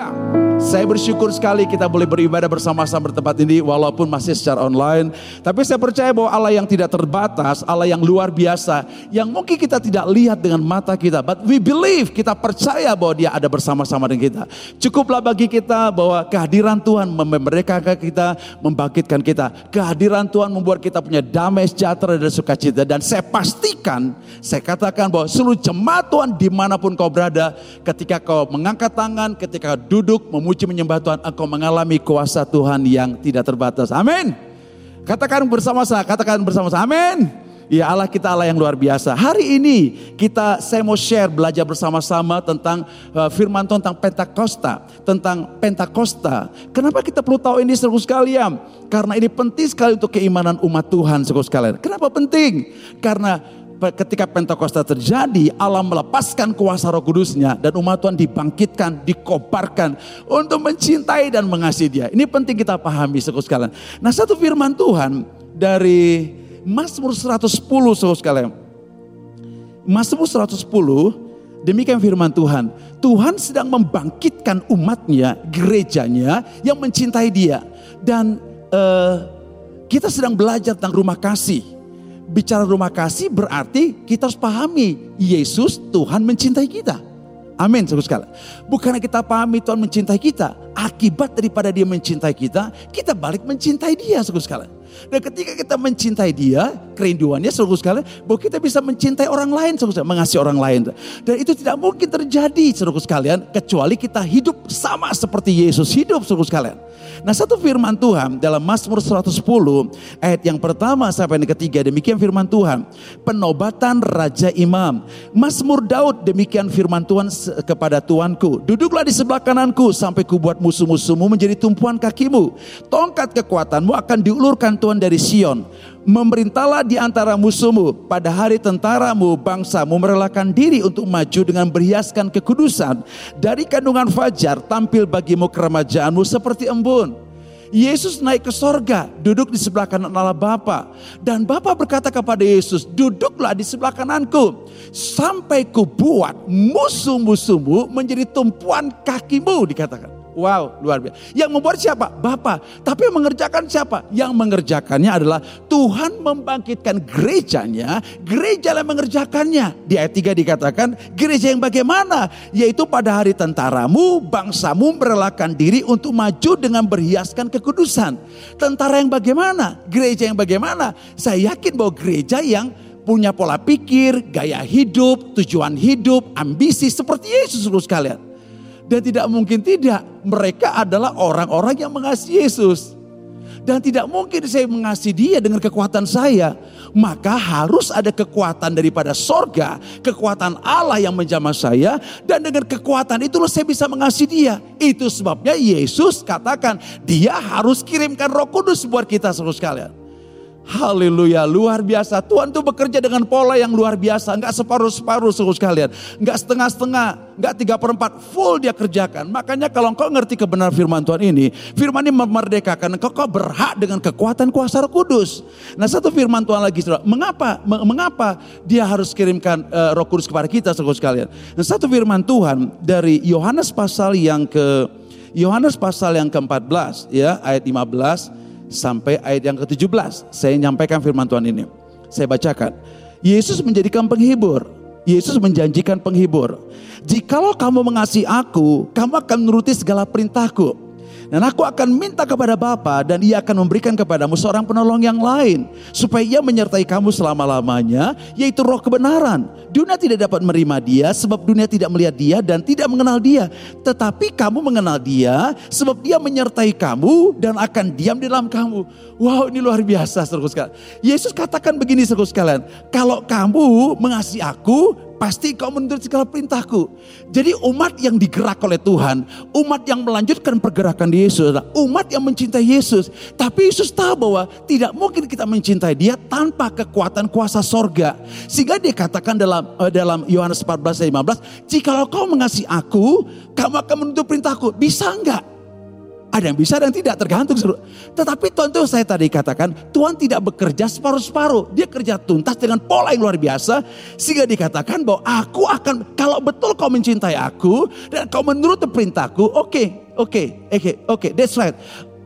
Haleluya. Saya bersyukur sekali kita boleh beribadah bersama-sama di tempat ini walaupun masih secara online. Tapi saya percaya bahwa Allah yang tidak terbatas, Allah yang luar biasa, yang mungkin kita tidak lihat dengan mata kita. But we believe, kita percaya bahwa dia ada bersama-sama dengan kita. Cukuplah bagi kita bahwa kehadiran Tuhan memerdekakan kita, membangkitkan kita. Kehadiran Tuhan membuat kita punya damai sejahtera dan sukacita. Dan saya pastikan, saya katakan bahwa seluruh jemaat Tuhan di mana pun kau berada, ketika kau mengangkat tangan, ketika duduk, memuji memuji menyembah Tuhan, engkau mengalami kuasa Tuhan yang tidak terbatas. Amin. Katakan bersama saya, katakan bersama saya. Amin. Ya Allah kita Allah yang luar biasa. Hari ini kita saya mau share belajar bersama-sama tentang uh, firman Tuhan tentang Pentakosta, tentang Pentakosta. Kenapa kita perlu tahu ini seru sekalian? Karena ini penting sekali untuk keimanan umat Tuhan seru sekalian. Kenapa penting? Karena ketika Pentakosta terjadi, Allah melepaskan kuasa roh kudusnya dan umat Tuhan dibangkitkan, dikobarkan untuk mencintai dan mengasihi dia. Ini penting kita pahami saudara sekalian. Nah satu firman Tuhan dari Mazmur 110 saudara sekalian. Mazmur 110 demikian firman Tuhan. Tuhan sedang membangkitkan umatnya, gerejanya yang mencintai dia. Dan uh, kita sedang belajar tentang rumah kasih bicara rumah kasih berarti kita harus pahami Yesus Tuhan mencintai kita. Amin, saudara sekalian. Bukan kita pahami Tuhan mencintai kita, akibat daripada dia mencintai kita, kita balik mencintai dia, saudara sekalian. Dan ketika kita mencintai dia, kerinduannya saudara sekalian, bahwa kita bisa mencintai orang lain, saudara mengasihi orang lain. Dan itu tidak mungkin terjadi, saudara sekalian, kecuali kita hidup sama seperti Yesus hidup, saudara sekalian. Nah satu firman Tuhan dalam Mazmur 110 ayat yang pertama sampai yang ketiga demikian firman Tuhan. Penobatan Raja Imam. Mazmur Daud demikian firman Tuhan kepada Tuanku. Duduklah di sebelah kananku sampai kubuat musuh-musuhmu menjadi tumpuan kakimu. Tongkat kekuatanmu akan diulurkan Tuhan dari Sion. Memerintahlah di antara musuhmu. Pada hari tentaramu, bangsamu merelakan diri untuk maju dengan berhiaskan kekudusan. Dari kandungan fajar tampil bagimu keremajaanmu seperti embun. Yesus naik ke sorga, duduk di sebelah kanan Allah Bapa. Dan Bapa berkata kepada Yesus, duduklah di sebelah kananku. Sampai ku buat musuh-musuhmu menjadi tumpuan kakimu dikatakan. Wow, luar biasa. Yang membuat siapa? Bapa. Tapi yang mengerjakan siapa? Yang mengerjakannya adalah Tuhan membangkitkan gerejanya, gereja yang mengerjakannya. Di ayat 3 dikatakan, gereja yang bagaimana? Yaitu pada hari tentaramu, bangsamu merelakan diri untuk maju dengan berhiaskan kekudusan. Tentara yang bagaimana? Gereja yang bagaimana? Saya yakin bahwa gereja yang punya pola pikir, gaya hidup, tujuan hidup, ambisi seperti Yesus sekalian. Dan tidak mungkin tidak, mereka adalah orang-orang yang mengasihi Yesus. Dan tidak mungkin saya mengasihi dia dengan kekuatan saya. Maka harus ada kekuatan daripada sorga, kekuatan Allah yang menjamah saya. Dan dengan kekuatan itulah saya bisa mengasihi dia. Itu sebabnya Yesus katakan dia harus kirimkan roh kudus buat kita seluruh sekalian. Haleluya, luar biasa. Tuhan tuh bekerja dengan pola yang luar biasa. Enggak separuh-separuh seluruh sekalian. Enggak setengah-setengah, enggak tiga perempat. Full dia kerjakan. Makanya kalau engkau ngerti kebenaran firman Tuhan ini. Firman ini memerdekakan engkau, kau berhak dengan kekuatan kuasa roh kudus. Nah satu firman Tuhan lagi. Saudara. Mengapa? Mengapa dia harus kirimkan uh, roh kudus kepada kita seluruh sekalian. Nah satu firman Tuhan dari Yohanes pasal yang ke Yohanes pasal yang ke-14 ya ayat 15 sampai ayat yang ke-17. Saya nyampaikan firman Tuhan ini. Saya bacakan. Yesus menjadikan penghibur. Yesus menjanjikan penghibur. Jikalau kamu mengasihi aku, kamu akan menuruti segala perintahku. Dan aku akan minta kepada Bapa dan ia akan memberikan kepadamu seorang penolong yang lain. Supaya ia menyertai kamu selama-lamanya yaitu roh kebenaran. Dunia tidak dapat menerima dia sebab dunia tidak melihat dia dan tidak mengenal dia. Tetapi kamu mengenal dia sebab dia menyertai kamu dan akan diam di dalam kamu. Wow ini luar biasa saudara sekalian. Yesus katakan begini saudara sekalian. Kalau kamu mengasihi aku pasti kau menuruti segala perintahku. Jadi umat yang digerak oleh Tuhan, umat yang melanjutkan pergerakan Yesus umat yang mencintai Yesus. Tapi Yesus tahu bahwa tidak mungkin kita mencintai dia tanpa kekuatan kuasa sorga. Sehingga dia katakan dalam uh, dalam Yohanes 14 ayat 15, jikalau kau mengasihi aku, kamu akan menuntut perintahku. Bisa enggak? Ada yang bisa dan tidak tergantung. Tetapi Tuhan itu saya tadi katakan Tuhan tidak bekerja separuh-separuh. Dia kerja tuntas dengan pola yang luar biasa. Sehingga dikatakan bahwa aku akan kalau betul kau mencintai aku dan kau menurut perintahku. Oke, okay, oke, okay, oke, okay, oke. Okay, that's right.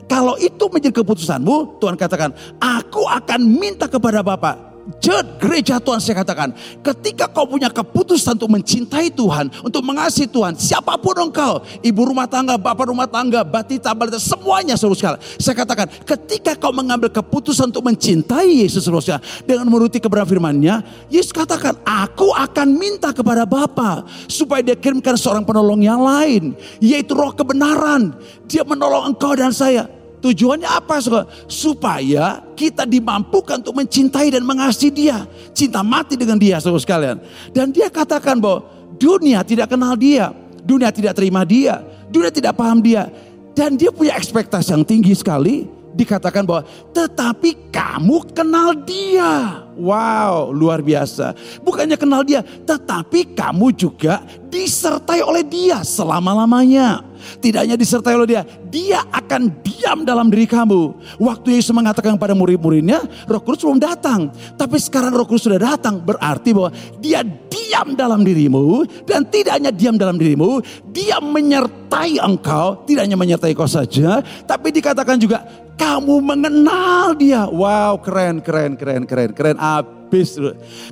Kalau itu menjadi keputusanmu, Tuhan katakan, aku akan minta kepada Bapak Jed, gereja Tuhan saya katakan, ketika kau punya keputusan untuk mencintai Tuhan, untuk mengasihi Tuhan, siapa pun engkau, ibu rumah tangga, bapak rumah tangga, batita, balita, semuanya seluruh sekali. Saya katakan, ketika kau mengambil keputusan untuk mencintai Yesus seluruh sekali, dengan menuruti kebenaran firman-Nya, Yesus katakan, aku akan minta kepada Bapa supaya dia kirimkan seorang penolong yang lain, yaitu roh kebenaran. Dia menolong engkau dan saya. Tujuannya apa? Supaya kita dimampukan untuk mencintai dan mengasihi dia. Cinta mati dengan dia saudara sekalian. Dan dia katakan bahwa dunia tidak kenal dia. Dunia tidak terima dia. Dunia tidak paham dia. Dan dia punya ekspektasi yang tinggi sekali. Dikatakan bahwa tetapi kamu kenal dia. Wow, luar biasa. Bukannya kenal dia, tetapi kamu juga disertai oleh dia selama-lamanya. Tidak hanya disertai oleh dia, dia akan diam dalam diri kamu. Waktu Yesus mengatakan kepada murid-muridnya, roh kudus belum datang. Tapi sekarang roh kudus sudah datang. Berarti bahwa dia diam dalam dirimu. Dan tidak hanya diam dalam dirimu, dia menyertai engkau. Tidak hanya menyertai kau saja, tapi dikatakan juga kamu mengenal dia. Wow, keren, keren, keren, keren, keren. Abis.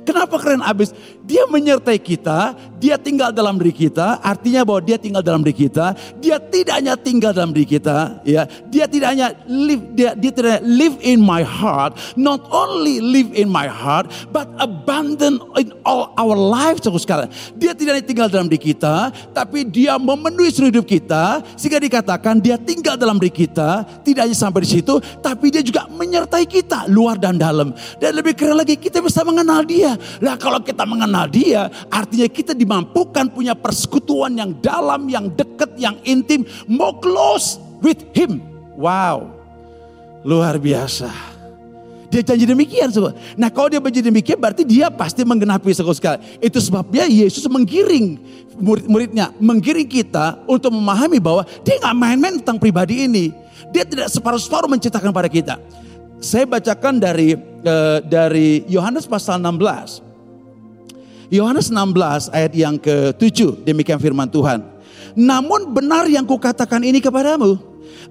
Kenapa keren abis? Dia menyertai kita, dia tinggal dalam diri kita, artinya bahwa dia tinggal dalam diri kita. Dia tidak hanya tinggal dalam diri kita, ya. Dia tidak hanya live, dia, dia tidak live in my heart, not only live in my heart, but abundant in all our lives, sekalian. Dia tidak hanya tinggal dalam diri kita, tapi dia memenuhi seluruh hidup kita, sehingga dikatakan dia tinggal dalam diri kita, tidak hanya sampai di situ, tapi dia juga menyertai kita luar dan dalam. Dan lebih keren lagi, kita bisa mengenal dia. Nah kalau kita mengenal dia, artinya kita dimampukan punya persekutuan yang dalam, yang dekat, yang intim, more close with him. Wow, luar biasa. Dia janji demikian. Nah kalau dia berjanji demikian berarti dia pasti menggenapi segala sekali. Itu sebabnya Yesus menggiring murid-muridnya. Menggiring kita untuk memahami bahwa dia nggak main-main tentang pribadi ini. Dia tidak separuh-separuh menceritakan pada kita. Saya bacakan dari uh, dari Yohanes pasal 16. Yohanes 16 ayat yang ke-7 demikian firman Tuhan. Namun benar yang kukatakan ini kepadamu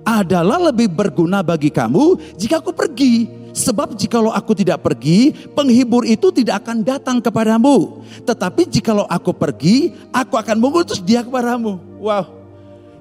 adalah lebih berguna bagi kamu jika aku pergi. Sebab jikalau aku tidak pergi, penghibur itu tidak akan datang kepadamu. Tetapi jikalau aku pergi, aku akan mengutus dia kepadamu. Wow,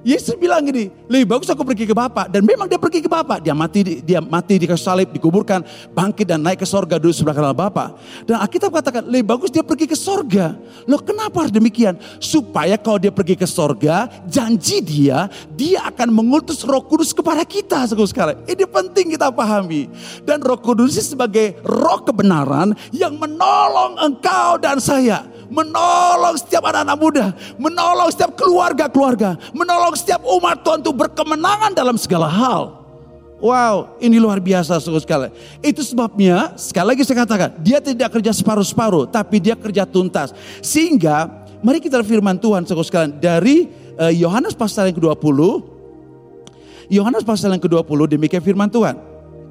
Yesus bilang gini, lebih bagus aku pergi ke Bapak. Dan memang dia pergi ke Bapak. Dia mati, dia mati di kayu salib, dikuburkan, bangkit dan naik ke sorga dulu sebelah kanan Bapak. Dan Alkitab katakan, lebih bagus dia pergi ke sorga. Loh kenapa harus demikian? Supaya kalau dia pergi ke sorga, janji dia, dia akan mengutus roh kudus kepada kita sekarang. Ini penting kita pahami. Dan roh kudus sebagai roh kebenaran yang menolong engkau dan saya menolong setiap anak-anak muda, menolong setiap keluarga-keluarga, menolong setiap umat Tuhan untuk berkemenangan dalam segala hal. Wow, ini luar biasa saudara sekali. Itu sebabnya, sekali lagi saya katakan, dia tidak kerja separuh-separuh, tapi dia kerja tuntas. Sehingga, mari kita firman Tuhan saudara sekalian, dari Yohanes pasal yang ke-20, Yohanes pasal yang ke-20 demikian firman Tuhan.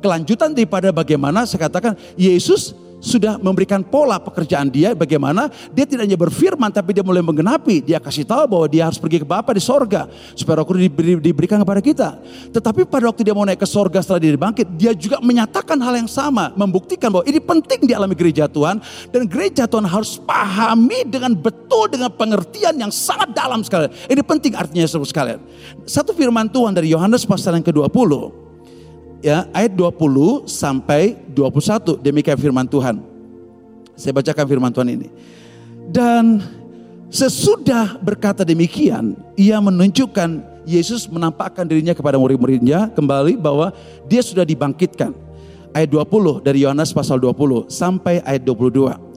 Kelanjutan daripada bagaimana saya katakan Yesus sudah memberikan pola pekerjaan dia bagaimana dia tidak hanya berfirman tapi dia mulai menggenapi. Dia kasih tahu bahwa dia harus pergi ke Bapa di sorga supaya roh kudus diberi, diberikan kepada kita. Tetapi pada waktu dia mau naik ke sorga setelah dia bangkit dia juga menyatakan hal yang sama membuktikan bahwa ini penting di alami gereja Tuhan dan gereja Tuhan harus pahami dengan betul dengan pengertian yang sangat dalam sekali. Ini penting artinya saudara sekalian. Satu firman Tuhan dari Yohanes pasal yang ke-20 ya ayat 20 sampai 21 demikian firman Tuhan. Saya bacakan firman Tuhan ini. Dan sesudah berkata demikian, ia menunjukkan Yesus menampakkan dirinya kepada murid-muridnya kembali bahwa dia sudah dibangkitkan. Ayat 20 dari Yohanes pasal 20 sampai ayat 22.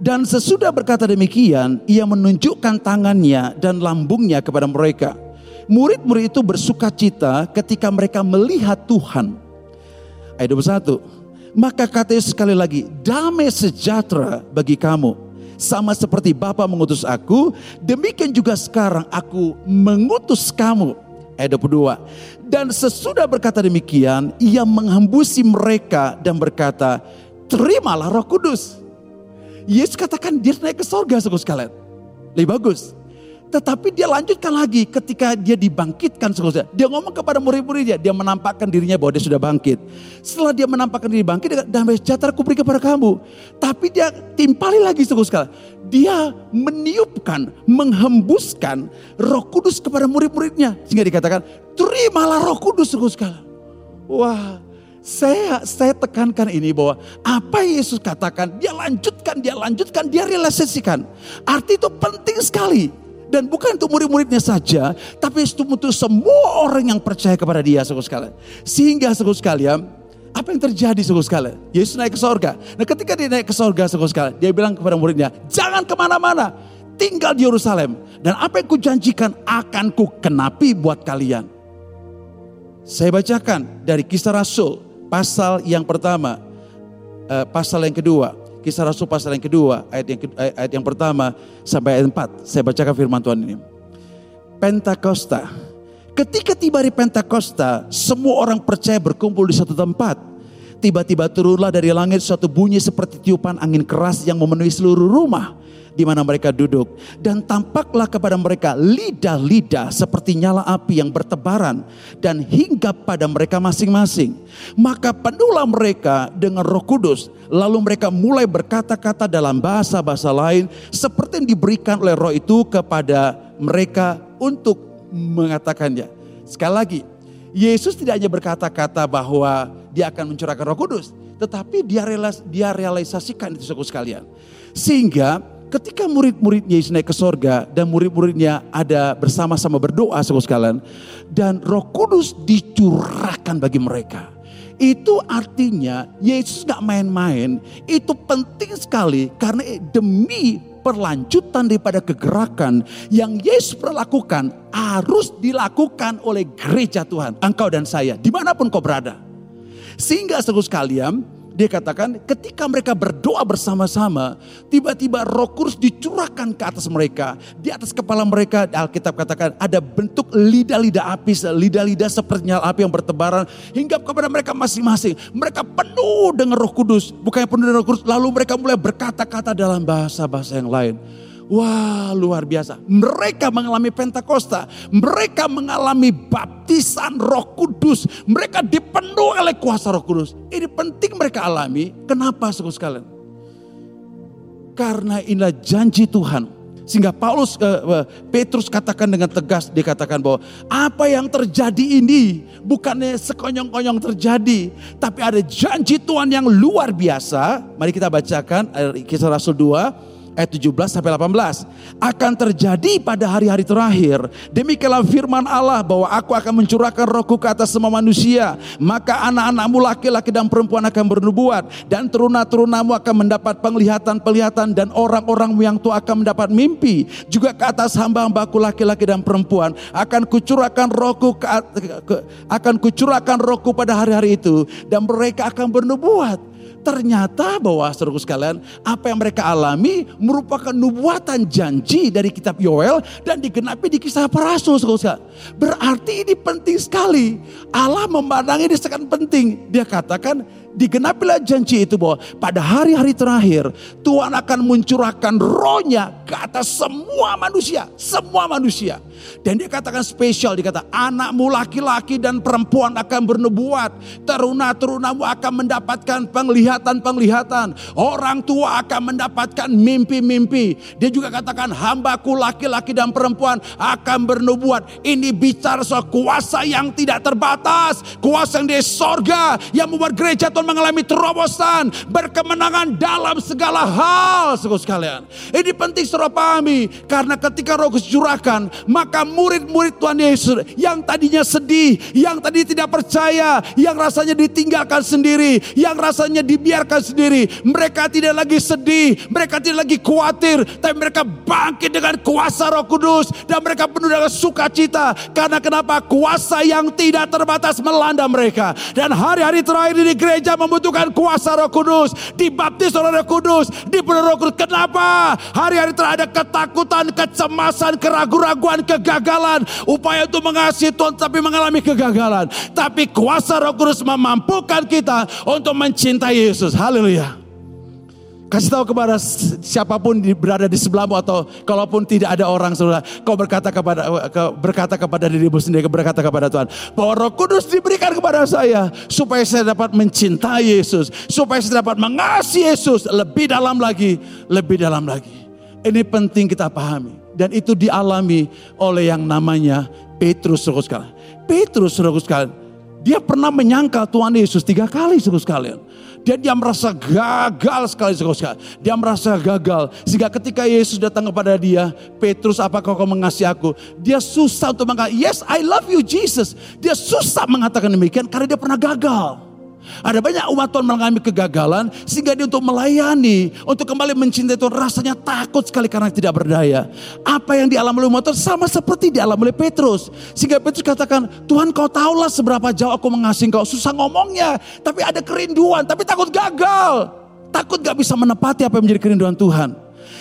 Dan sesudah berkata demikian, ia menunjukkan tangannya dan lambungnya kepada mereka. Murid-murid itu bersuka cita ketika mereka melihat Tuhan ayat 21. Maka kata Yesus sekali lagi, damai sejahtera bagi kamu. Sama seperti Bapa mengutus aku, demikian juga sekarang aku mengutus kamu. ayat 22. Dan sesudah berkata demikian, ia menghembusi mereka dan berkata, terimalah roh kudus. Yesus katakan dia naik ke sorga sekalian. Lebih bagus. Tetapi dia lanjutkan lagi ketika dia dibangkitkan saudara. Dia ngomong kepada murid-muridnya, dia menampakkan dirinya bahwa dia sudah bangkit. Setelah dia menampakkan diri bangkit, dan sejahtera kuberi kepada kamu. Tapi dia timpali lagi saudara Dia meniupkan, menghembuskan roh kudus kepada murid-muridnya. Sehingga dikatakan, terimalah roh kudus saudara Wah, saya saya tekankan ini bahwa apa Yesus katakan, dia lanjutkan, dia lanjutkan, dia realisasikan. Arti itu penting sekali. Dan bukan untuk murid-muridnya saja, tapi untuk semua orang yang percaya kepada dia, saudara sekalian. Sehingga saudara sekalian, apa yang terjadi saudara sekalian? Yesus naik ke sorga. Nah ketika dia naik ke sorga saudara sekalian, dia bilang kepada muridnya, jangan ke mana-mana, tinggal di Yerusalem. Dan apa yang kujanjikan akan ku kenapi buat kalian. Saya bacakan dari kisah Rasul, pasal yang pertama, eh, pasal yang kedua. Kisah Rasul pasal yang kedua, ayat yang, ayat yang pertama sampai ayat 4. Saya bacakan firman Tuhan ini. Pentakosta. Ketika tiba di Pentakosta, semua orang percaya berkumpul di satu tempat. Tiba-tiba turunlah dari langit suatu bunyi seperti tiupan angin keras yang memenuhi seluruh rumah di mana mereka duduk. Dan tampaklah kepada mereka lidah-lidah seperti nyala api yang bertebaran dan hinggap pada mereka masing-masing. Maka penuhlah mereka dengan roh kudus. Lalu mereka mulai berkata-kata dalam bahasa-bahasa lain seperti yang diberikan oleh roh itu kepada mereka untuk mengatakannya. Sekali lagi, Yesus tidak hanya berkata-kata bahwa dia akan mencurahkan roh kudus. Tetapi dia, dia realisasikan itu sekalian. Sehingga ketika murid-muridnya Yesus naik ke sorga dan murid-muridnya ada bersama-sama berdoa saudara sekalian dan roh kudus dicurahkan bagi mereka. Itu artinya Yesus gak main-main, itu penting sekali karena demi perlanjutan daripada kegerakan yang Yesus perlakukan harus dilakukan oleh gereja Tuhan. Engkau dan saya, di mana pun kau berada. Sehingga saudara sekalian, dia katakan ketika mereka berdoa bersama-sama, tiba-tiba roh kudus dicurahkan ke atas mereka. Di atas kepala mereka, Alkitab katakan ada bentuk lidah-lidah api, lidah-lidah seperti nyala api yang bertebaran. Hingga kepada mereka masing-masing. Mereka penuh dengan roh kudus. Bukan penuh dengan roh kudus, lalu mereka mulai berkata-kata dalam bahasa-bahasa yang lain. Wah luar biasa. Mereka mengalami Pentakosta. Mereka mengalami baptisan roh kudus. Mereka dipenuhi oleh kuasa roh kudus. Ini penting mereka alami. Kenapa suku sekalian? Karena inilah janji Tuhan. Sehingga Paulus, uh, Petrus katakan dengan tegas, dia katakan bahwa apa yang terjadi ini bukannya sekonyong-konyong terjadi. Tapi ada janji Tuhan yang luar biasa. Mari kita bacakan kisah Rasul 2 ayat 17 sampai 18 akan terjadi pada hari-hari terakhir. Demikianlah firman Allah bahwa aku akan mencurahkan rohku ke atas semua manusia. Maka anak-anakmu laki-laki dan perempuan akan bernubuat. Dan teruna-terunamu akan mendapat penglihatan-penglihatan dan orang-orangmu yang tua akan mendapat mimpi. Juga ke atas hamba-hambaku laki-laki dan perempuan akan kucurahkan rohku ke, ke, akan kucurahkan rohku pada hari-hari itu. Dan mereka akan bernubuat Ternyata bahwa seru sekalian apa yang mereka alami merupakan nubuatan janji dari kitab Yoel dan digenapi di kisah para rasul. Berarti ini penting sekali. Allah memandangi ini sangat penting. Dia katakan digenapilah janji itu bahwa pada hari-hari terakhir Tuhan akan mencurahkan rohnya ke atas semua manusia. Semua manusia. Dan dia katakan spesial, dia kata anakmu laki-laki dan perempuan akan bernubuat. Teruna-terunamu akan mendapatkan penglihatan-penglihatan. Orang tua akan mendapatkan mimpi-mimpi. Dia juga katakan hambaku laki-laki dan perempuan akan bernubuat. Ini bicara soal kuasa yang tidak terbatas. Kuasa yang di sorga yang membuat gereja Tuhan mengalami terobosan. Berkemenangan dalam segala hal. Sekalian. Ini penting saudara pahami. Karena ketika roh curahkan maka maka murid-murid Tuhan Yesus yang tadinya sedih, yang tadi tidak percaya, yang rasanya ditinggalkan sendiri, yang rasanya dibiarkan sendiri, mereka tidak lagi sedih, mereka tidak lagi khawatir, tapi mereka bangkit dengan kuasa Roh Kudus dan mereka penuh dengan sukacita karena kenapa kuasa yang tidak terbatas melanda mereka dan hari-hari terakhir di gereja membutuhkan kuasa roh kudus. Dibaptis oleh roh kudus. Dipenuhi roh kudus. Kenapa? Hari-hari terhadap ketakutan, kecemasan, keraguan-raguan, kegagalan. Upaya untuk mengasihi Tuhan tapi mengalami kegagalan. Tapi kuasa roh kudus memampukan kita untuk mencintai Yesus. Haleluya. Kasih tahu kepada siapa pun berada di sebelahmu atau kalaupun tidak ada orang saudara, kau berkata kepada berkata kepada dirimu sendiri, berkata kepada Tuhan, bahwa Roh Kudus diberikan kepada saya supaya saya dapat mencintai Yesus, supaya saya dapat mengasihi Yesus lebih dalam lagi, lebih dalam lagi. Ini penting kita pahami dan itu dialami oleh yang namanya Petrus saudara sekalian. Petrus saudara sekalian, dia pernah menyangka Tuhan Yesus tiga kali saudara sekalian. Dan dia merasa gagal sekali sekali. Dia merasa gagal. Sehingga ketika Yesus datang kepada dia, Petrus apakah kau mengasihi aku? Dia susah untuk mengatakan, yes I love you Jesus. Dia susah mengatakan demikian karena dia pernah gagal. Ada banyak umat Tuhan mengalami kegagalan sehingga dia untuk melayani, untuk kembali mencintai Tuhan rasanya takut sekali karena tidak berdaya. Apa yang dialami oleh umat Tuhan sama seperti dialami oleh Petrus. Sehingga Petrus katakan, Tuhan kau tahulah seberapa jauh aku mengasihi kau. Susah ngomongnya, tapi ada kerinduan, tapi takut gagal. Takut gak bisa menepati apa yang menjadi kerinduan Tuhan.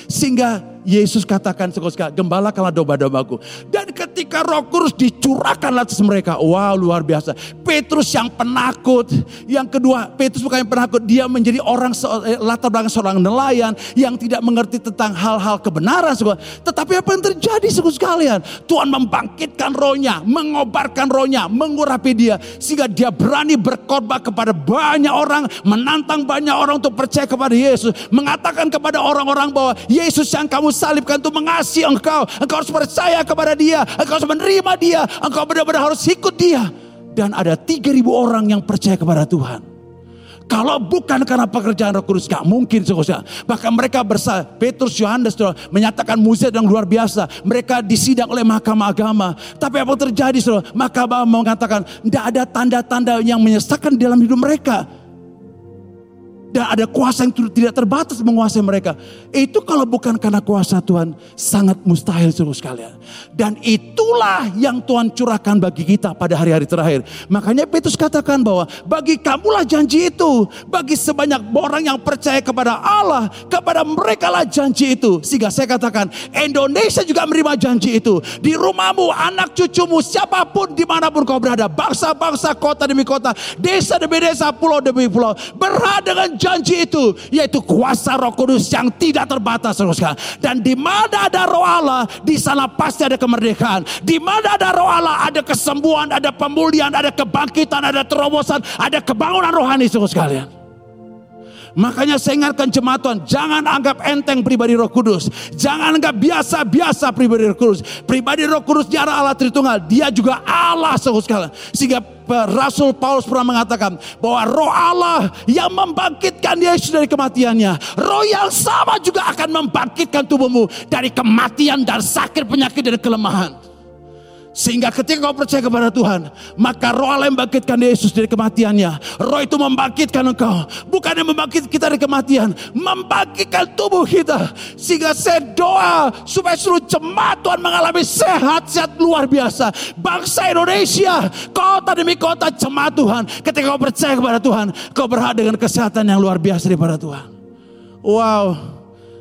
Sehingga Yesus katakan sekali gembala kalah domba-dombaku. Dan ketika roh kudus dicurahkan atas mereka. Wow luar biasa. Petrus yang penakut. Yang kedua Petrus bukan yang penakut. Dia menjadi orang eh, latar belakang seorang nelayan. Yang tidak mengerti tentang hal-hal kebenaran. Tetapi apa yang terjadi sekali sekalian. Tuhan membangkitkan rohnya. Mengobarkan rohnya. Mengurapi dia. Sehingga dia berani berkorban kepada banyak orang. Menantang banyak orang untuk percaya kepada Yesus. Mengatakan kepada orang-orang bahwa Yesus yang kamu salibkan untuk mengasihi engkau. Engkau harus percaya kepada dia. Engkau harus menerima dia. Engkau benar-benar harus ikut dia. Dan ada 3000 orang yang percaya kepada Tuhan. Kalau bukan karena pekerjaan Roh Kudus, gak mungkin saudara. Bahkan mereka bersa, Petrus, Yohanes menyatakan mujizat yang luar biasa. Mereka disidang oleh mahkamah agama. Tapi apa terjadi saudara? Mahkamah mengatakan, tidak ada tanda-tanda yang menyesatkan dalam hidup mereka. Dan ada kuasa yang tidak terbatas menguasai mereka. Itu kalau bukan karena kuasa Tuhan, sangat mustahil seluruh sekalian. Dan itulah yang Tuhan curahkan bagi kita pada hari-hari terakhir. Makanya Petrus katakan bahwa bagi kamulah janji itu. Bagi sebanyak orang yang percaya kepada Allah, kepada mereka lah janji itu. Sehingga saya katakan, Indonesia juga menerima janji itu. Di rumahmu, anak cucumu, siapa pun, di mana pun kau berada. Bangsa-bangsa, kota demi kota, desa demi desa, pulau demi pulau. Berada dengan janji itu yaitu kuasa Roh Kudus yang tidak terbatas saudara Dan di mana ada Roh Allah, di sana pasti ada kemerdekaan. Di mana ada Roh Allah, ada kesembuhan, ada pemulihan, ada kebangkitan, ada terobosan, ada kebangunan rohani saudara sekalian. Makanya saya ingatkan jemaat Tuhan, jangan anggap enteng pribadi Roh Kudus. Jangan anggap biasa-biasa pribadi Roh Kudus. Pribadi Roh Kudus dia Allah Tritunggal, dia juga Allah sekalian. Sehingga Rasul Paulus pernah mengatakan bahwa roh Allah yang membangkitkan Yesus dari kematiannya. Roh yang sama juga akan membangkitkan tubuhmu dari kematian dan sakit penyakit dan kelemahan. Sehingga ketika kau percaya kepada Tuhan, maka roh Allah yang membangkitkan Yesus dari kematiannya. Roh itu membangkitkan engkau. Bukan yang membangkit kita dari kematian. Membangkitkan tubuh kita. Sehingga saya doa supaya seluruh jemaat Tuhan mengalami sehat-sehat luar biasa. Bangsa Indonesia, kota demi kota jemaat Tuhan. Ketika kau percaya kepada Tuhan, kau berhak dengan kesehatan yang luar biasa daripada Tuhan. Wow.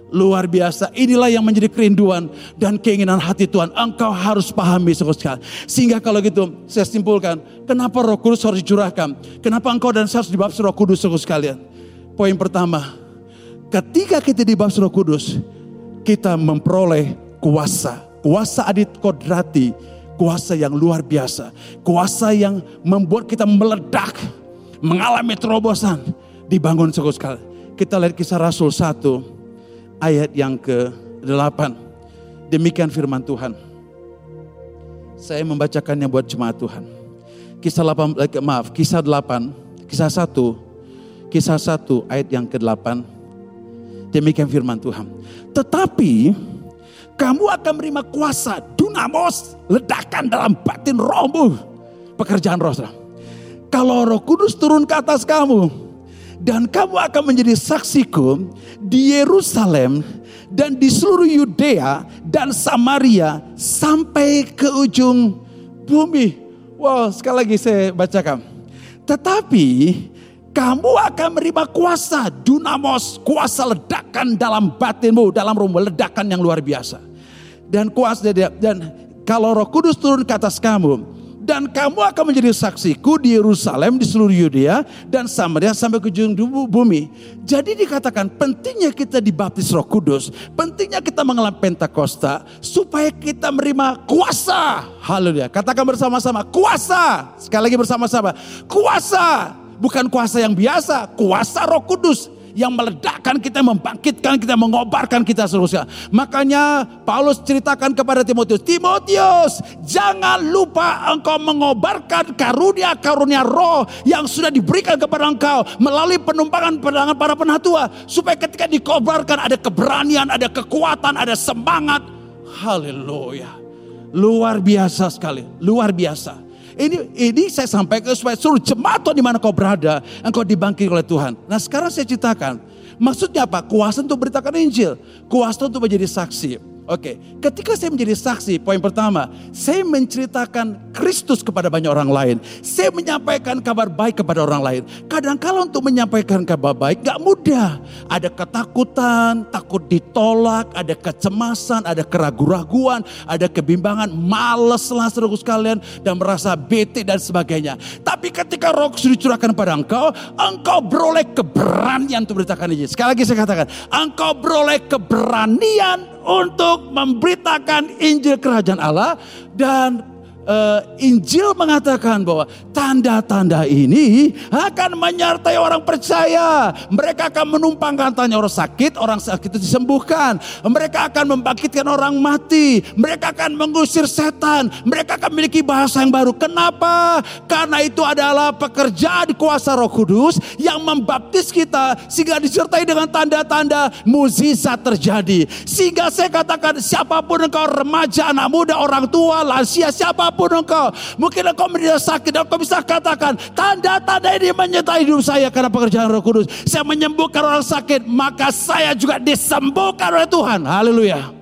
Luar biasa. Inilah yang menjadi kerinduan dan keinginan hati Tuhan. Engkau harus pahami sekali. Sehingga kalau gitu saya simpulkan. Kenapa roh kudus harus dicurahkan? Kenapa engkau dan saya harus dibaptis roh kudus sekalian? Poin pertama. Ketika kita dibaptis roh kudus. Kita memperoleh kuasa. Kuasa adit kodrati. Kuasa yang luar biasa. Kuasa yang membuat kita meledak. Mengalami terobosan. Dibangun sekali. Kita lihat kisah Rasul 1 ayat yang ke-8. Demikian firman Tuhan. Saya membacakannya buat jemaat Tuhan. Kisah 8, eh, maaf, kisah 8, kisah 1, kisah 1 ayat yang ke-8. Demikian firman Tuhan. Tetapi kamu akan menerima kuasa, dunamos, ledakan dalam batin rohmu. Pekerjaan roh. Kalau roh kudus turun ke atas kamu, dan kamu akan menjadi saksiku di Yerusalem dan di seluruh Yudea dan Samaria sampai ke ujung bumi. Wow, sekali lagi saya bacakan. Tetapi kamu akan menerima kuasa, dunamos, kuasa ledakan dalam batinmu, dalam rumah ledakan yang luar biasa. Dan kuasa dan kalau Roh Kudus turun ke atas kamu, dan kamu akan menjadi saksiku di Yerusalem, di seluruh Yudea dan Samaria sampai ke ujung bumi. Jadi dikatakan pentingnya kita dibaptis Roh Kudus, pentingnya kita mengalami Pentakosta supaya kita menerima kuasa. Haleluya. Katakan bersama-sama, kuasa. Sekali lagi bersama-sama, kuasa. Bukan kuasa yang biasa, kuasa Roh Kudus yang meledakkan kita, membangkitkan kita, mengobarkan kita seterusnya. Makanya Paulus ceritakan kepada Timotius, Timotius jangan lupa engkau mengobarkan karunia-karunia roh yang sudah diberikan kepada engkau melalui penumpangan pedangan para penatua. Supaya ketika dikobarkan ada keberanian, ada kekuatan, ada semangat. Haleluya. Luar biasa sekali, luar biasa. Ini ini saya sampaikan supaya seluruh jemaat di mana kau berada, engkau dibangkit oleh Tuhan. Nah sekarang saya ceritakan, maksudnya apa? Kuasa untuk beritakan Injil, kuasa untuk menjadi saksi. Oke, ketika saya menjadi saksi, poin pertama, saya menceritakan Kristus kepada banyak orang lain. Saya menyampaikan kabar baik kepada orang lain. Kadang-kala untuk menyampaikan kabar baik gak mudah. Ada ketakutan, takut ditolak, ada kecemasan, ada keraguan-raguan, ada kebimbangan, males lah seluruh sekalian, dan merasa bete dan sebagainya. Tapi ketika roh sudah dicurahkan pada engkau, engkau beroleh keberanian untuk beritakan ini. Sekali lagi saya katakan, engkau beroleh keberanian untuk memberitakan Injil Kerajaan Allah dan uh, Injil mengatakan bahwa tanda-tanda ini akan menyertai orang percaya. Mereka akan menumpangkan tanya orang sakit, orang sakit itu disembuhkan. Mereka akan membangkitkan orang mati. Mereka akan mengusir setan. Mereka akan memiliki bahasa yang baru. Kenapa? Karena itu adalah pekerjaan kuasa Roh Kudus yang membaptis kita sehingga disertai dengan tanda-tanda muzizat terjadi. Sehingga saya katakan siapa pun engkau remaja, anak muda, orang tua, lansia, siapa pun apa pun engkau. Mungkin engkau menderita sakit dan engkau bisa katakan tanda-tanda ini menyertai hidup saya karena pekerjaan roh kudus. Saya menyembuhkan orang sakit maka saya juga disembuhkan oleh Tuhan. Haleluya.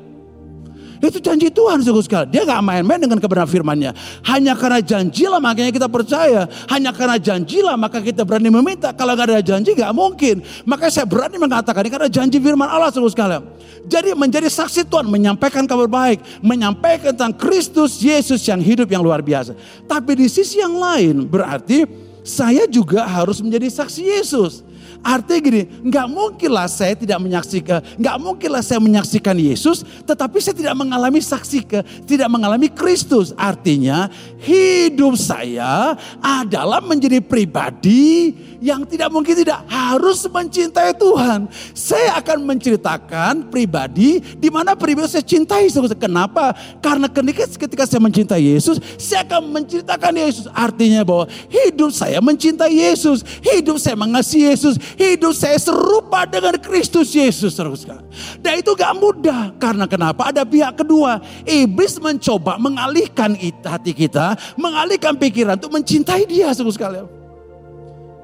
Itu janji Tuhan sungguh sekali. Dia gak main-main dengan kebenaran firmannya. Hanya karena janjilah makanya kita percaya. Hanya karena janjilah maka kita berani meminta. Kalau gak ada janji gak mungkin. Makanya saya berani mengatakan ini karena janji firman Allah sungguh sekali. Jadi menjadi saksi Tuhan menyampaikan kabar baik. Menyampaikan tentang Kristus Yesus yang hidup yang luar biasa. Tapi di sisi yang lain berarti saya juga harus menjadi saksi Yesus. Artinya gini, nggak mungkinlah saya tidak menyaksikan, nggak mungkinlah saya menyaksikan Yesus, tetapi saya tidak mengalami saksi ke, tidak mengalami Kristus. Artinya hidup saya adalah menjadi pribadi yang tidak mungkin tidak harus mencintai Tuhan. Saya akan menceritakan pribadi di mana pribadi saya cintai. Kenapa? Karena ketika saya mencintai Yesus, saya akan menceritakan Yesus. Artinya bahwa hidup saya mencintai Yesus, hidup saya mengasihi Yesus, hidup saya serupa dengan Kristus Yesus teruskan. Dan itu gak mudah karena kenapa? Ada pihak kedua. Iblis mencoba mengalihkan hati kita, mengalihkan pikiran untuk mencintai dia sekali.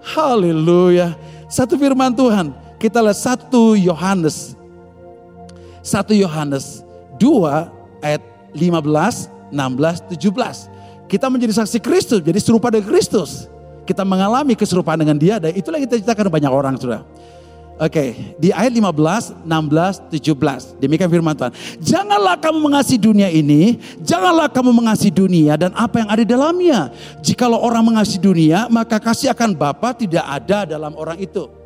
Haleluya. Satu firman Tuhan. Kita lihat satu Yohanes. Satu Yohanes 2 ayat 15, 16, 17. Kita menjadi saksi Kristus, jadi serupa dengan Kristus kita mengalami keserupaan dengan dia dan itulah yang kita ceritakan banyak orang sudah. Oke, okay, di ayat 15, 16, 17. Demikian firman Tuhan. Janganlah kamu mengasihi dunia ini, janganlah kamu mengasihi dunia dan apa yang ada di dalamnya. Jikalau orang mengasihi dunia, maka kasih akan Bapa tidak ada dalam orang itu.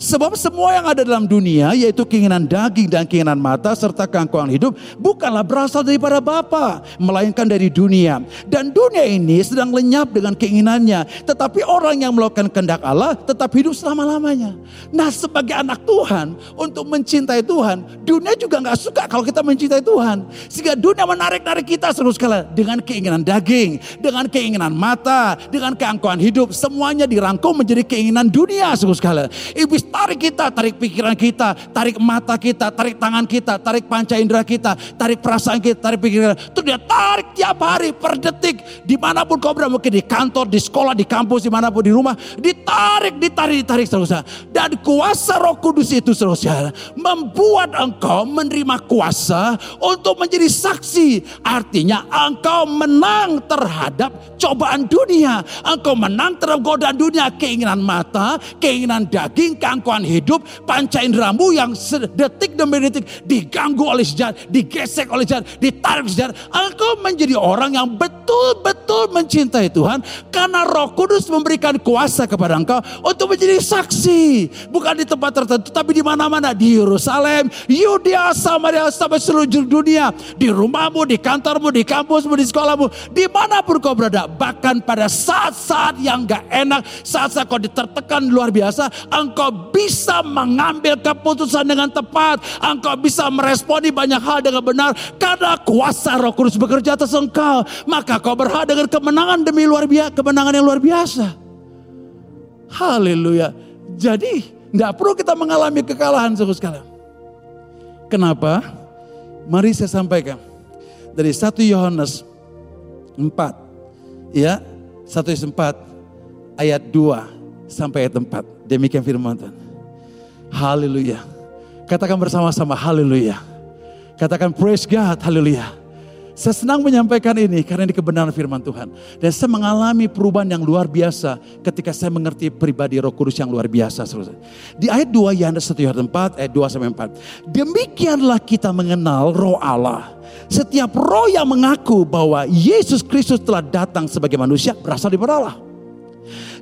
Sebab semua yang ada dalam dunia yaitu keinginan daging dan keinginan mata serta keangkuhan hidup bukanlah berasal daripada Bapa melainkan dari dunia. Dan dunia ini sedang lenyap dengan keinginannya. Tetapi orang yang melakukan kehendak Allah tetap hidup selama-lamanya. Nah sebagai anak Tuhan untuk mencintai Tuhan dunia juga nggak suka kalau kita mencintai Tuhan. Sehingga dunia menarik-narik kita seluruh sekali dengan keinginan daging, dengan keinginan mata, dengan keangkuhan hidup. Semuanya dirangkum menjadi keinginan dunia seluruh sekali. Iblis tarik kita, tarik pikiran kita, tarik mata kita, tarik tangan kita, tarik panca indera kita, tarik perasaan kita, tarik pikiran. Terus dia tarik tiap hari per detik. Di mana pun kau berada, mungkin di kantor, di sekolah, di kampus, di mana pun di rumah. Ditarik, ditarik, ditarik saudara. Dan kuasa roh kudus itu saudara membuat engkau menerima kuasa untuk menjadi saksi. Artinya engkau menang terhadap cobaan dunia. Engkau menang terhadap godaan dunia. Keinginan mata, keinginan daging, keangkuhan hidup, panca inderamu yang sedetik demi detik diganggu oleh sejarah, digesek oleh sejarah, ditarik sejarah. Engkau menjadi orang yang betul-betul mencintai Tuhan karena Roh Kudus memberikan kuasa kepada engkau untuk menjadi saksi. Bukan di tempat tertentu tapi di mana-mana di Yerusalem, Yudea, Samaria sampai seluruh dunia, di rumahmu, di kantormu, di kampusmu, di sekolahmu, di mana pun kau berada. Bahkan pada saat-saat yang gak enak, saat-saat kau ditertekan luar biasa, engkau bisa mengambil keputusan dengan tepat. Engkau bisa meresponi banyak hal dengan benar. Karena kuasa roh kudus bekerja atas engkau. Maka kau berhak dengan kemenangan demi luar biasa, kemenangan yang luar biasa. Haleluya. Jadi, tidak perlu kita mengalami kekalahan suku sekalian. Kenapa? Mari saya sampaikan. Dari 1 Yohanes 4. Ya, 1 Yohanes 4 ayat 2 sampai ayat 4. Demikian firman Tuhan. Haleluya. Katakan bersama-sama haleluya. Katakan praise God, haleluya. Saya senang menyampaikan ini karena ini kebenaran firman Tuhan. Dan saya mengalami perubahan yang luar biasa ketika saya mengerti pribadi roh kudus yang luar biasa. Di ayat 2 Yohanes 1 Yohanes 4 ayat 2 sampai 4. Demikianlah kita mengenal roh Allah. Setiap roh yang mengaku bahwa Yesus Kristus telah datang sebagai manusia berasal dari Allah.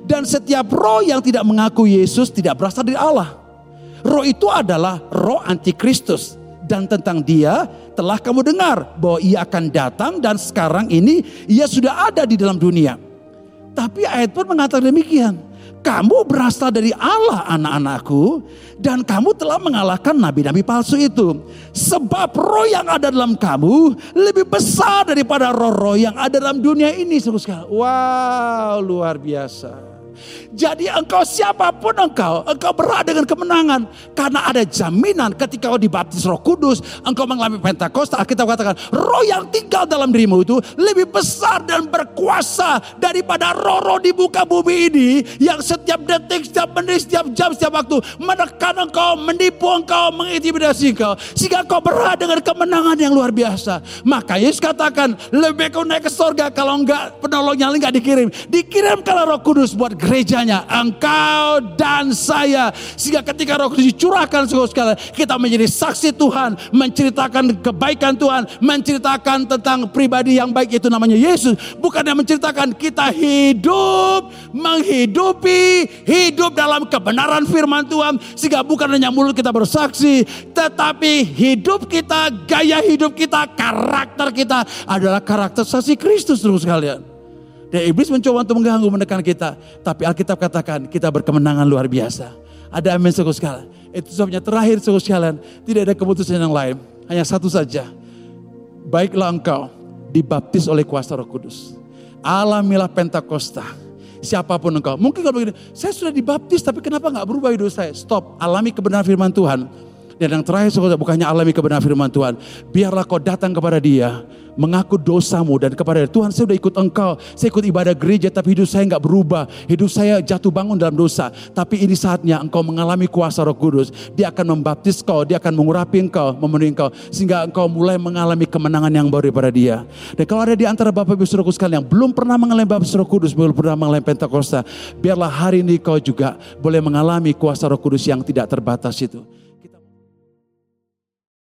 Dan setiap roh yang tidak mengaku Yesus tidak berasal dari Allah. Roh itu adalah roh antikristus dan tentang dia telah kamu dengar bahwa ia akan datang dan sekarang ini ia sudah ada di dalam dunia. Tapi ayat pun mengatakan demikian. Kamu berasal dari Allah anak-anakku dan kamu telah mengalahkan nabi-nabi palsu itu. Sebab roh yang ada dalam kamu lebih besar daripada roh-roh yang ada dalam dunia ini. Wow luar biasa. Jadi engkau siapa pun engkau, engkau berada dengan kemenangan. Karena ada jaminan ketika kau dibaptis roh kudus, engkau mengalami Pentakosta, kita katakan, roh yang tinggal dalam dirimu itu lebih besar dan berkuasa daripada roh-roh di muka bumi ini yang setiap detik, setiap menit, setiap jam, setiap waktu menekan engkau, menipu engkau, mengintimidasi engkau. Sehingga engkau berada dengan kemenangan yang luar biasa. Maka Yesus katakan, lebih kau naik ke surga kalau enggak penolongnya enggak dikirim. Dikirim kalau roh kudus buat gerejanya, engkau dan saya. Sehingga ketika roh kudus dicurahkan sekali kita menjadi saksi Tuhan, menceritakan kebaikan Tuhan, menceritakan tentang pribadi yang baik itu namanya Yesus. Bukan yang menceritakan kita hidup, menghidupi, hidup dalam kebenaran firman Tuhan. Sehingga bukan hanya mulut kita bersaksi, tetapi hidup kita, gaya hidup kita, karakter kita adalah karakter saksi Kristus terus sekalian. Dan iblis mencoba untuk mengganggu, menekan kita. Tapi Alkitab katakan kita berkemenangan luar biasa. Ada amin suku sekalian. Itu sebabnya terakhir suku sekalian. Tidak ada keputusan yang lain. Hanya satu saja. Baiklah engkau dibaptis oleh kuasa roh kudus. Alamilah Pentakosta. Siapa pun engkau. Mungkin kalau begini, saya sudah dibaptis tapi kenapa nggak berubah hidup saya? Stop, alami kebenaran firman Tuhan. Dan yang terakhir saudara bukannya alami kebenaran firman Tuhan. Biarlah kau datang kepada dia mengaku dosamu dan kepada Tuhan saya sudah ikut engkau, saya ikut ibadah gereja tapi hidup saya nggak berubah, hidup saya jatuh bangun dalam dosa. Tapi ini saatnya engkau mengalami kuasa Roh Kudus, Dia akan membaptis kau, Dia akan mengurapi engkau, memenuhi engkau sehingga engkau mulai mengalami kemenangan yang baru daripada Dia. Dan kalau ada di antara Bapak Ibu Saudara sekalian yang belum pernah mengalami baptis Roh Kudus, belum pernah mengalami Pentakosta, biarlah hari ini kau juga boleh mengalami kuasa Roh Kudus yang tidak terbatas itu.